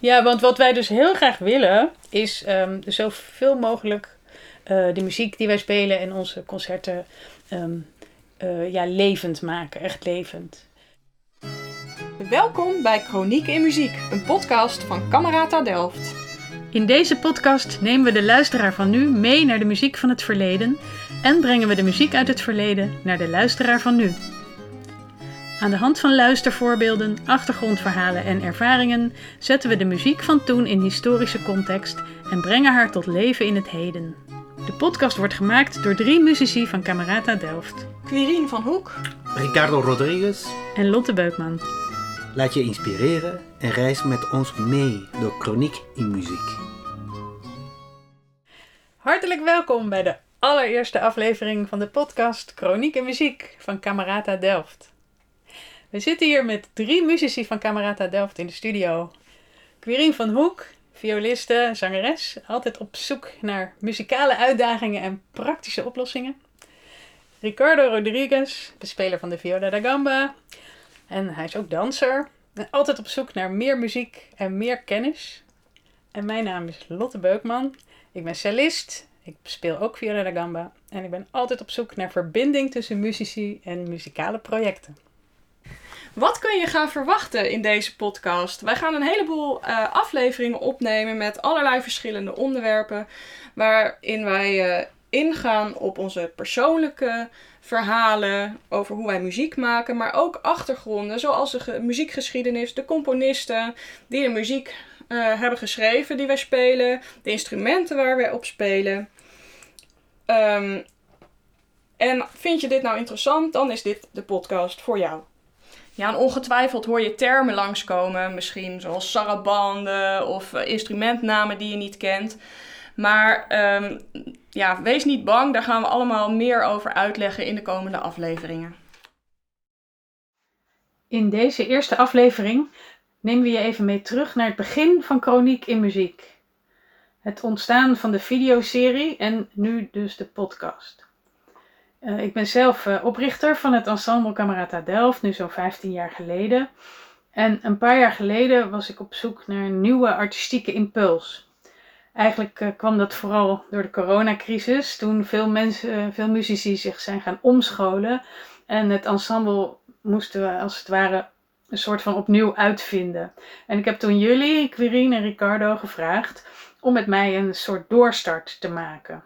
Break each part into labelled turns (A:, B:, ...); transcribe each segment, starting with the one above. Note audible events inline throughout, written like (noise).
A: Ja, want wat wij dus heel graag willen, is um, zoveel mogelijk uh, de muziek die wij spelen en onze concerten um, uh, ja, levend maken. Echt levend.
B: Welkom bij Chroniek in Muziek, een podcast van Camerata Delft.
A: In deze podcast nemen we de luisteraar van nu mee naar de muziek van het verleden en brengen we de muziek uit het verleden naar de luisteraar van nu. Aan de hand van luistervoorbeelden, achtergrondverhalen en ervaringen zetten we de muziek van toen in historische context en brengen haar tot leven in het heden. De podcast wordt gemaakt door drie muzici van Camerata Delft.
B: Quirine van Hoek,
C: Ricardo Rodriguez
A: en Lotte Beukman.
C: Laat je inspireren en reis met ons mee door Chroniek in Muziek.
A: Hartelijk welkom bij de allereerste aflevering van de podcast Chroniek in Muziek van Camerata Delft. We zitten hier met drie muzici van Camerata Delft in de studio. Quirine van Hoek, violiste, zangeres, altijd op zoek naar muzikale uitdagingen en praktische oplossingen. Ricardo Rodriguez, bespeler van de viola da gamba. En hij is ook danser. Altijd op zoek naar meer muziek en meer kennis. En mijn naam is Lotte Beukman. Ik ben cellist. Ik speel ook viola da gamba. En ik ben altijd op zoek naar verbinding tussen muzici en muzikale projecten.
B: Wat kun je gaan verwachten in deze podcast? Wij gaan een heleboel uh, afleveringen opnemen met allerlei verschillende onderwerpen. Waarin wij uh, ingaan op onze persoonlijke verhalen over hoe wij muziek maken, maar ook achtergronden, zoals de muziekgeschiedenis, de componisten die de muziek uh, hebben geschreven die wij spelen, de instrumenten waar wij op spelen. Um, en vind je dit nou interessant, dan is dit de podcast voor jou. Ja, ongetwijfeld hoor je termen langskomen, misschien zoals sarabande of uh, instrumentnamen die je niet kent. Maar um, ja, wees niet bang, daar gaan we allemaal meer over uitleggen in de komende afleveringen.
A: In deze eerste aflevering nemen we je even mee terug naar het begin van Chroniek in Muziek. Het ontstaan van de videoserie en nu dus de podcast. Uh, ik ben zelf uh, oprichter van het ensemble Camerata Delft, nu zo'n 15 jaar geleden. En een paar jaar geleden was ik op zoek naar een nieuwe artistieke impuls. Eigenlijk uh, kwam dat vooral door de coronacrisis, toen veel mensen, veel muzici zich zijn gaan omscholen. En het ensemble moesten we als het ware een soort van opnieuw uitvinden. En ik heb toen jullie, Quirine en Ricardo, gevraagd om met mij een soort doorstart te maken.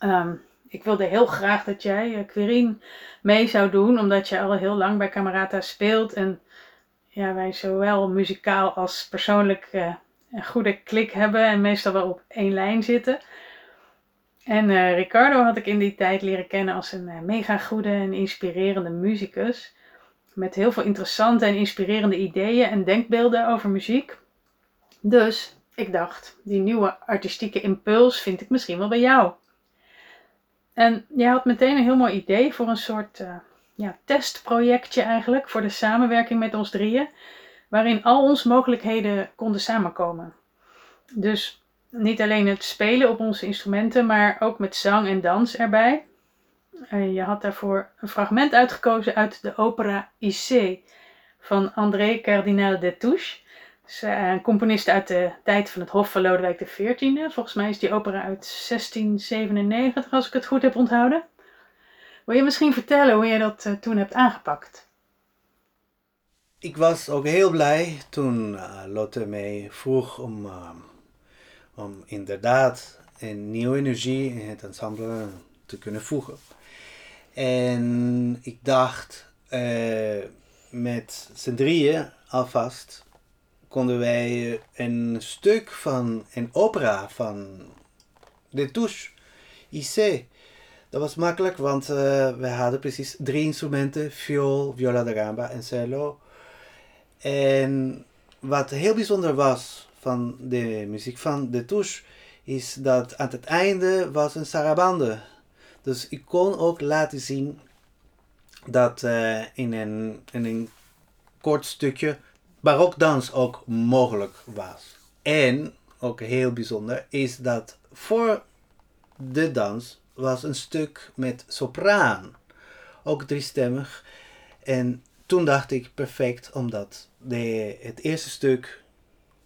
A: Um, ik wilde heel graag dat jij, uh, Quirine, mee zou doen, omdat je al heel lang bij Camerata speelt. En ja, wij zowel muzikaal als persoonlijk uh, een goede klik hebben en meestal wel op één lijn zitten. En uh, Ricardo had ik in die tijd leren kennen als een mega goede en inspirerende muzikus. Met heel veel interessante en inspirerende ideeën en denkbeelden over muziek. Dus ik dacht, die nieuwe artistieke impuls vind ik misschien wel bij jou. En jij had meteen een heel mooi idee voor een soort uh, ja, testprojectje eigenlijk voor de samenwerking met ons drieën, waarin al onze mogelijkheden konden samenkomen. Dus niet alleen het spelen op onze instrumenten, maar ook met zang en dans erbij. Uh, je had daarvoor een fragment uitgekozen uit de opera IC van André Cardinal de Touche. Uh, een componist uit de tijd van het Hof van Lodewijk XIV. Volgens mij is die opera uit 1697, als ik het goed heb onthouden. Wil je misschien vertellen hoe je dat uh, toen hebt aangepakt?
C: Ik was ook heel blij toen uh, Lotte mij vroeg om, om inderdaad een nieuwe energie in het ensemble te kunnen voegen. En ik dacht met z'n drieën alvast konden wij een stuk van een opera van de Touche IC. Dat was makkelijk, want uh, we hadden precies drie instrumenten: viool, viola da gamba en cello. En wat heel bijzonder was van de muziek van de Touche, is dat aan het einde was een sarabande. Dus ik kon ook laten zien dat uh, in, een, in een kort stukje barokdans ook mogelijk was. En, ook heel bijzonder, is dat voor de dans was een stuk met sopraan. Ook driestemmig. En toen dacht ik perfect, omdat de, het eerste stuk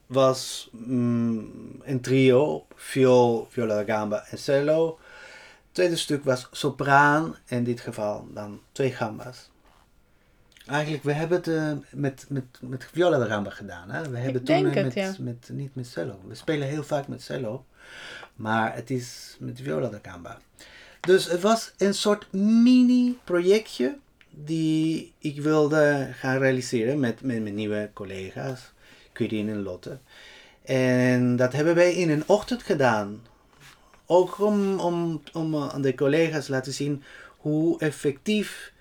C: was mm, een trio, viool, viola da gamba en cello. Het tweede stuk was sopraan, in dit geval dan twee gambas. Eigenlijk, we hebben het eh, met, met, met viola da gamba gedaan. Hè? We hebben toen eh,
A: het,
C: met,
A: ja.
C: met, niet met cello. We spelen heel vaak met cello, maar het is met viola da gamba. Dus het was een soort mini-projectje die ik wilde gaan realiseren met, met mijn nieuwe collega's, Quirin en Lotte. En dat hebben wij in een ochtend gedaan. Ook om, om, om aan de collega's te laten zien hoe effectief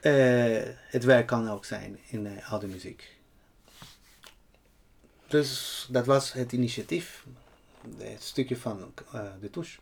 C: eh, het werk kan ook zijn in uh, oude muziek. Dus dat was het initiatief, het stukje van uh, de touche.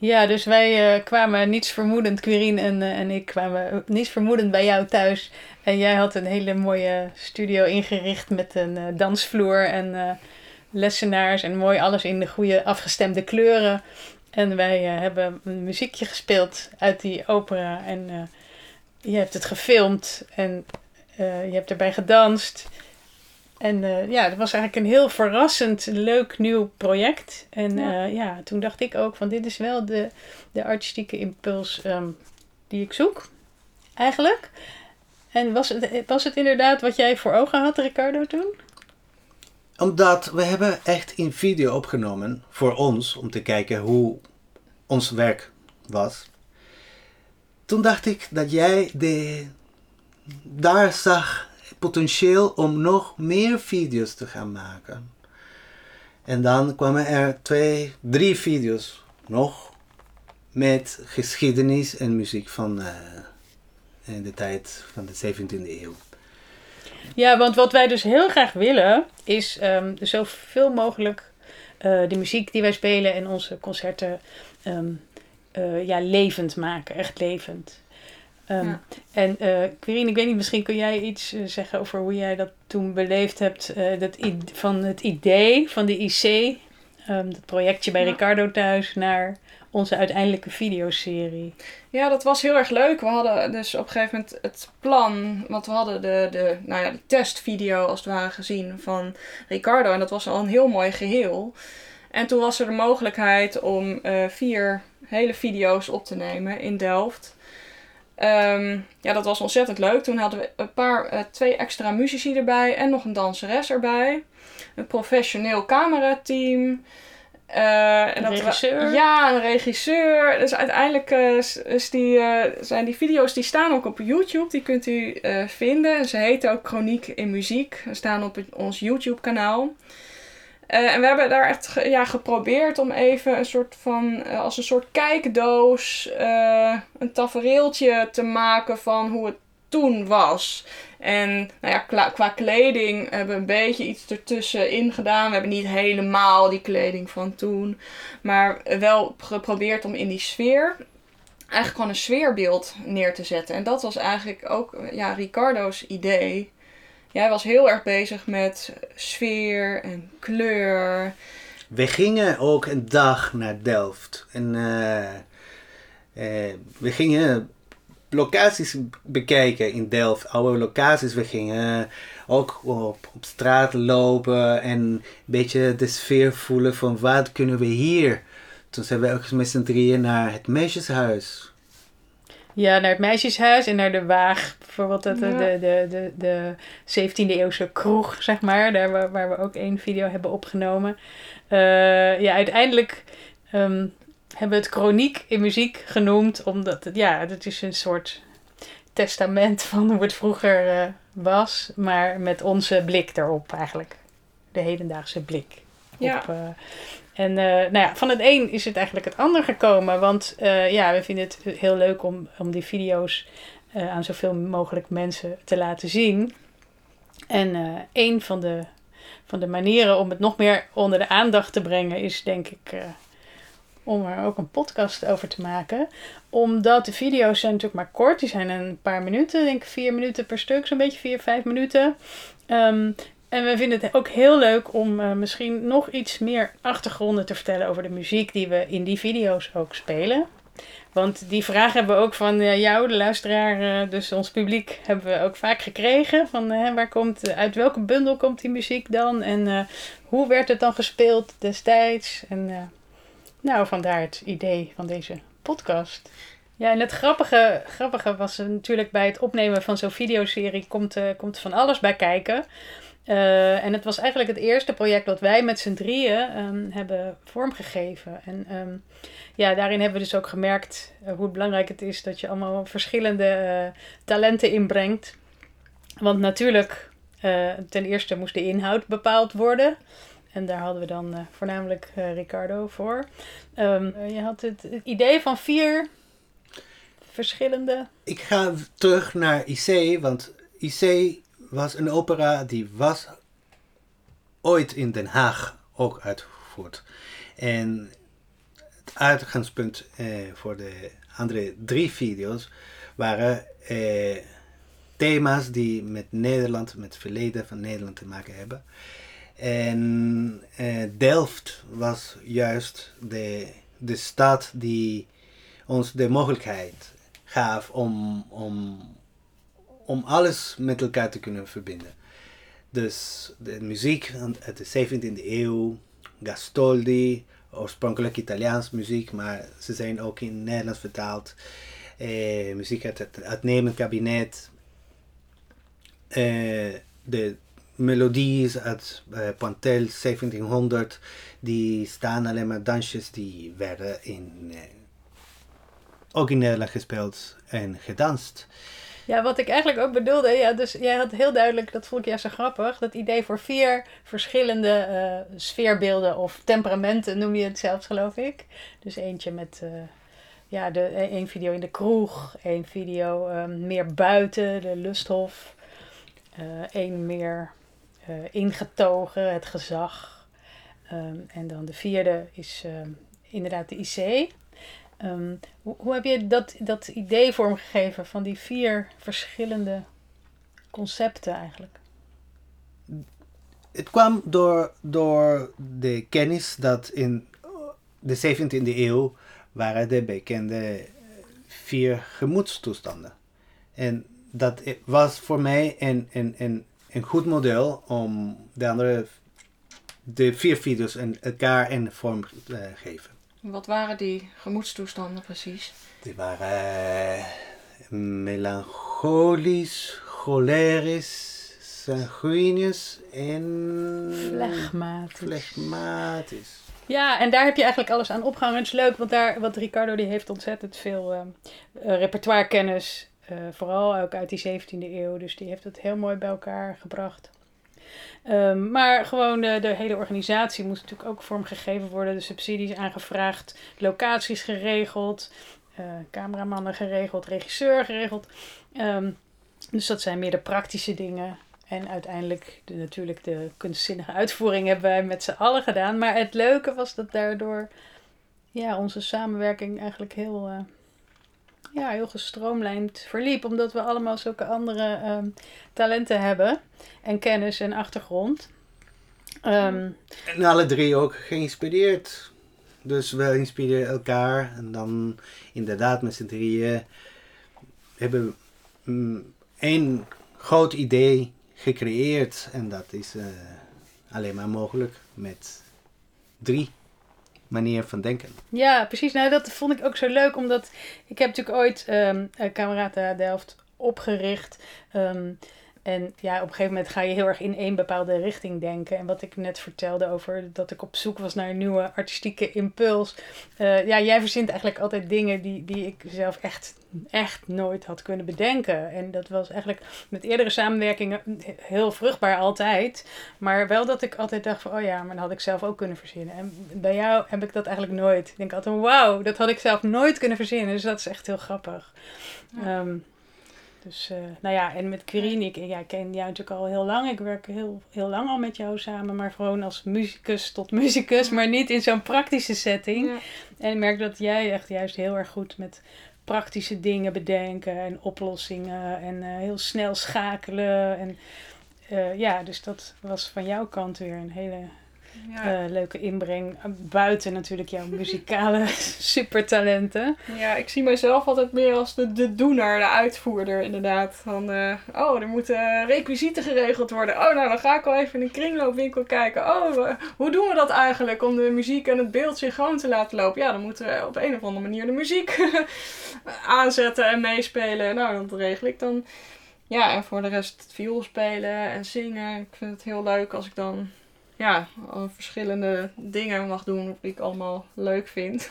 A: Ja, dus wij uh, kwamen niets vermoedend, Quirine en, uh, en ik kwamen niets vermoedend bij jou thuis. En jij had een hele mooie studio ingericht met een uh, dansvloer en lessenaars en mooi alles in de goede afgestemde kleuren. En wij hebben een muziekje gespeeld uit die opera en je hebt het gefilmd en je hebt erbij gedanst. En uh, ja, dat was eigenlijk een heel verrassend, leuk nieuw project. En ja, uh, ja toen dacht ik ook van dit is wel de, de artistieke impuls um, die ik zoek, eigenlijk. En was het, was het inderdaad wat jij voor ogen had, Ricardo, toen?
C: Omdat we hebben echt in video opgenomen voor ons, om te kijken hoe ons werk was. Toen dacht ik dat jij de, daar zag potentieel om nog meer video's te gaan maken. En dan kwamen er twee, drie video's nog met geschiedenis en muziek van uh, in de tijd van de 17e eeuw.
A: Ja, want wat wij dus heel graag willen is um, zoveel mogelijk uh, de muziek die wij spelen en onze concerten um, uh, ja, levend maken, echt levend. Um, ja. En uh, Quirine, ik weet niet, misschien kun jij iets uh, zeggen over hoe jij dat toen beleefd hebt. Uh, dat van het idee van de IC, um, dat projectje bij ja. Ricardo thuis, naar onze uiteindelijke videoserie.
B: Ja, dat was heel erg leuk. We hadden dus op een gegeven moment het plan, want we hadden de, de, nou ja, de testvideo als het ware gezien van Ricardo. En dat was al een heel mooi geheel. En toen was er de mogelijkheid om vier hele video's op te nemen in Delft. Ehm, ja, dat was ontzettend leuk. Toen hadden we een paar, eh, twee extra muzici erbij en nog een danseres erbij. Een professioneel camerateam. Eh, en
A: Een
B: dat
A: regisseur.
B: ja, een regisseur. Dus uiteindelijk eh, is, die, zijn die video's die staan ook op YouTube. Die kunt u vinden. En Ze heten ook Chroniek in Muziek. Ze staan op het- ons YouTube kanaal. Eh, en we hebben daar echt ja, geprobeerd om even een soort van, eh, als een soort kijkdoos, eh, een tafereeltje te maken van hoe het toen was. En nou ja, qua kleding hebben we een beetje iets ertussenin gedaan. We hebben niet helemaal die kleding van toen. Maar wel geprobeerd om in die sfeer eigenlijk gewoon een sfeerbeeld neer te zetten. En dat was eigenlijk ook ja, Ricardo's idee. Jij was heel erg bezig met sfeer en kleur.
C: We gingen ook een dag naar Delft. En eh, eh, we gingen locaties bekijken in Delft, oude locaties. We gingen ook op, straat lopen en een beetje de sfeer voelen van wat kunnen we hier. Toen zijn we ook met z'n drieën naar het meisjeshuis.
A: Ja, naar het meisjeshuis en naar de Waag. Bijvoorbeeld dat, de,
B: Ja.
A: de, de, de, de 17e eeuwse kroeg, zeg maar. Daar waar, waar we ook één video hebben opgenomen. Eh, ja, uiteindelijk ehm, hebben we het chroniek in muziek genoemd. Omdat het, ja, het is een soort testament van hoe het vroeger eh, was. Maar met onze blik erop eigenlijk. De hedendaagse blik.
B: Ja.
A: Op, eh, en eh, nou ja, van het een is het eigenlijk het ander gekomen. Want eh, ja, we vinden het heel leuk om, om die video's eh, aan zoveel mogelijk mensen te laten zien. En een van de, van de manieren om het nog meer onder de aandacht te brengen is denk ik om er ook een podcast over te maken. Omdat de video's zijn natuurlijk maar kort. Die zijn een paar minuten, denk vier minuten per stuk. Zo'n beetje vier, vijf minuten. Ehm, en we vinden het ook heel leuk om eh, misschien nog iets meer achtergronden te vertellen over de muziek die we in die video's ook spelen. Want die vraag hebben we ook van eh, jou, de luisteraar, eh, dus ons publiek, hebben we ook vaak gekregen. Van eh, waar komt, uit welke bundel komt die muziek dan? En hoe werd het dan gespeeld destijds? En nou, vandaar het idee van deze podcast. Ja, en het grappige, grappige was natuurlijk bij het opnemen van zo'n videoserie komt, komt van alles bij kijken. Eh, en het was eigenlijk het eerste project dat wij met z'n drieën ehm, hebben vormgegeven. En ehm, ja, daarin hebben we dus ook gemerkt eh, hoe belangrijk het is dat je allemaal verschillende eh, talenten inbrengt. Want natuurlijk, ten eerste moest de inhoud bepaald worden. En daar hadden we dan voornamelijk Ricardo voor. Ehm, eh, je had het, het idee van vier verschillende.
C: Ik ga terug naar IC, want IC was een opera die was ooit in Den Haag ook uitgevoerd. En het uitgangspunt eh, voor de andere drie video's waren eh, thema's die met Nederland, met het verleden van Nederland te maken hebben. En eh, Delft was juist de, de stad die ons de mogelijkheid gaf om, om, om alles met elkaar te kunnen verbinden. Dus de muziek uit de 17e eeuw, Gastoldi, oorspronkelijk Italiaans muziek, maar ze zijn ook in Nederlands vertaald. Eh, muziek uit het uitnemend kabinet. Eh, de melodies uit eh, Pantel 1700, die staan alleen maar dansjes die werden in, eh, ook in Nederland gespeeld en gedanst.
A: Ja, wat ik eigenlijk ook bedoelde, ja, dus jij had heel duidelijk, dat vond ik juist zo grappig, dat idee voor vier verschillende eh, sfeerbeelden of temperamenten noem je het zelfs, geloof ik. Dus eentje met, eh, ja, de, één video in de kroeg, één video eh, meer buiten, de lusthof, eh één meer eh, ingetogen, het gezag. Ehm, en dan de vierde is ehm, inderdaad de IC. Ehm, hoe, heb je dat, dat idee vormgegeven van die vier verschillende concepten eigenlijk?
C: Het kwam door, door de kennis dat in de 17e eeuw waren de bekende vier gemoedstoestanden. En dat was voor mij een, een, een, een goed model om de andere de vier video's en elkaar een vorm te geven.
B: Wat waren die gemoedstoestanden precies?
C: Die waren melancholisch, cholerisch, sanguinisch en
A: Flegmatisch.
C: flegmatisch.
A: Ja, en daar heb je eigenlijk alles aan opgehangen. Het is leuk, want, daar, want Ricardo die heeft ontzettend veel eh, eh, repertoirekennis. eh, vooral ook uit die 17e eeuw. Dus die heeft het heel mooi bij elkaar gebracht. Ehm, maar gewoon de, de hele organisatie moest natuurlijk ook vormgegeven worden. De subsidies aangevraagd, locaties geregeld, eh, cameramannen geregeld, regisseur geregeld. Ehm, dus dat zijn meer de praktische dingen. En uiteindelijk de, natuurlijk de kunstzinnige uitvoering hebben wij met z'n allen gedaan. Maar het leuke was dat daardoor ja, onze samenwerking eigenlijk heel, eh, ja, heel gestroomlijnd verliep. Omdat we allemaal zulke andere ehm, talenten hebben. En kennis en achtergrond. Ehm,
C: En alle drie ook geïnspireerd. Dus we inspireren elkaar. En dan inderdaad met z'n drieën hebben we mm, één groot idee gecreëerd. En dat is eh, alleen maar mogelijk met drie manieren van denken.
A: Ja, precies. Nou, dat vond ik ook zo leuk, omdat ik heb natuurlijk ooit eh, Camerata Delft opgericht. Ehm, en ja, op een gegeven moment ga je heel erg in één bepaalde richting denken. En wat ik net vertelde over dat ik op zoek was naar een nieuwe artistieke impuls. Eh, ja, jij verzint eigenlijk altijd dingen die, die ik zelf echt, echt nooit had kunnen bedenken. En dat was eigenlijk met eerdere samenwerkingen heel vruchtbaar altijd. Maar wel dat ik altijd dacht van, oh ja, maar dat had ik zelf ook kunnen verzinnen. En bij jou heb ik dat eigenlijk nooit. Ik denk altijd, wauw, dat had ik zelf nooit kunnen verzinnen. Dus dat is echt heel grappig. Ehm, dus, eh, nou ja, en met Quirin, ik, ja, ik ken jou natuurlijk al heel lang. Ik werk heel, heel lang al met jou samen, maar gewoon als muzikus tot muzikus, maar niet in zo'n praktische setting.
B: Ja.
A: En ik merk dat jij echt juist heel erg goed met praktische dingen bedenken en oplossingen en eh, heel snel schakelen. En eh, ja, dus dat was van jouw kant weer een hele
B: Ja.
A: eh, leuke inbreng. Buiten natuurlijk jouw muzikale (laughs) supertalenten.
B: Ja, ik zie mijzelf altijd meer als de, de doener, de uitvoerder inderdaad. Van, eh, oh, er moeten requisieten geregeld worden. Oh, nou, dan ga ik wel even in een kringloopwinkel kijken. Oh, eh, hoe doen we dat eigenlijk om de muziek en het beeld synchroon te laten lopen? Ja, dan moeten we op een of andere manier de muziek (laughs) aanzetten en meespelen. Nou, dat regel ik dan. Ja, en voor de rest het viool spelen en zingen. Ik vind het heel leuk als ik dan ja, verschillende dingen mag doen die ik allemaal leuk vind.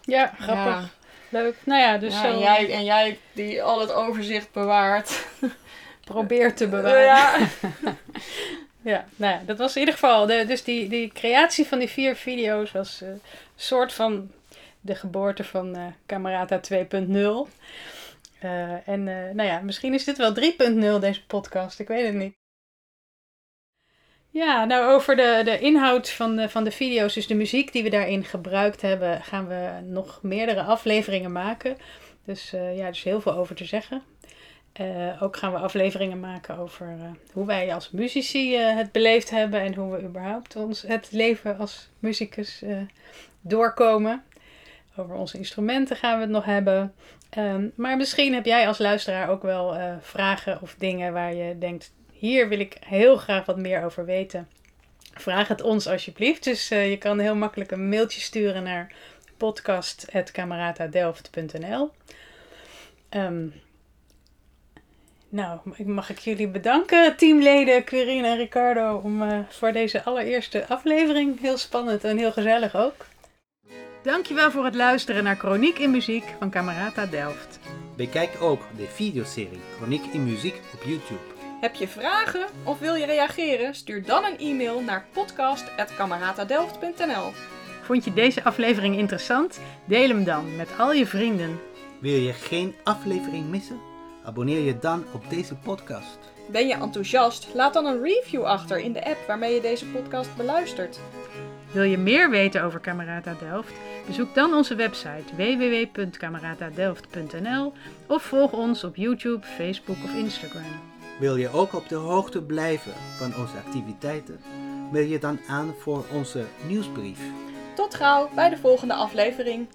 A: Ja, grappig. Leuk. Nou ja, dus
B: ja,
A: zo
B: en, jij, en jij die al het overzicht bewaart. (laughs)
A: probeer te bewaren.
B: Ja. (laughs)
A: Ja, nou ja, dat was in ieder geval. De, dus die, die creatie van die vier video's was eh, een soort van de geboorte van eh Camerata 2.0. Eh, en nou ja, misschien is dit wel 3.0 deze podcast, ik weet het niet. Ja, nou over de, de inhoud van de, van de video's, dus de muziek die we daarin gebruikt hebben, gaan we nog meerdere afleveringen maken. Dus eh, ja, er is heel veel over te zeggen. Eh, ook gaan we afleveringen maken over eh, hoe wij als muzici het beleefd hebben en hoe we überhaupt ons, het leven als muzikus doorkomen. Over onze instrumenten gaan we het nog hebben. Ehm, maar misschien heb jij als luisteraar ook wel vragen of dingen waar je denkt: hier wil ik heel graag wat meer over weten. Vraag het ons alsjeblieft. Dus eh, je kan heel makkelijk een mailtje sturen naar podcast.cameratadelft.nl. Ehm nou, mag ik jullie bedanken, teamleden Quirin en Ricardo, om, eh, voor deze allereerste aflevering. Heel spannend en heel gezellig ook. Dankjewel voor het luisteren naar Chroniek in Muziek van Camerata Delft.
C: Bekijk ook de videoserie Chroniek in Muziek op YouTube.
B: Heb je vragen of wil je reageren? Stuur dan een e-mail naar podcast.cameratadelft.nl
A: Vond je deze aflevering interessant? Deel hem dan met al je vrienden.
C: Wil je geen aflevering missen? Abonneer je dan op deze podcast.
B: Ben je enthousiast? Laat dan een review achter in de app waarmee je deze podcast beluistert.
A: Wil je meer weten over Camerata Delft? Bezoek dan onze website www.cameratadelft.nl of volg ons op YouTube, Facebook of Instagram.
C: Wil je ook op de hoogte blijven van onze activiteiten? Meld je dan aan voor onze nieuwsbrief.
B: Tot gauw bij de volgende aflevering.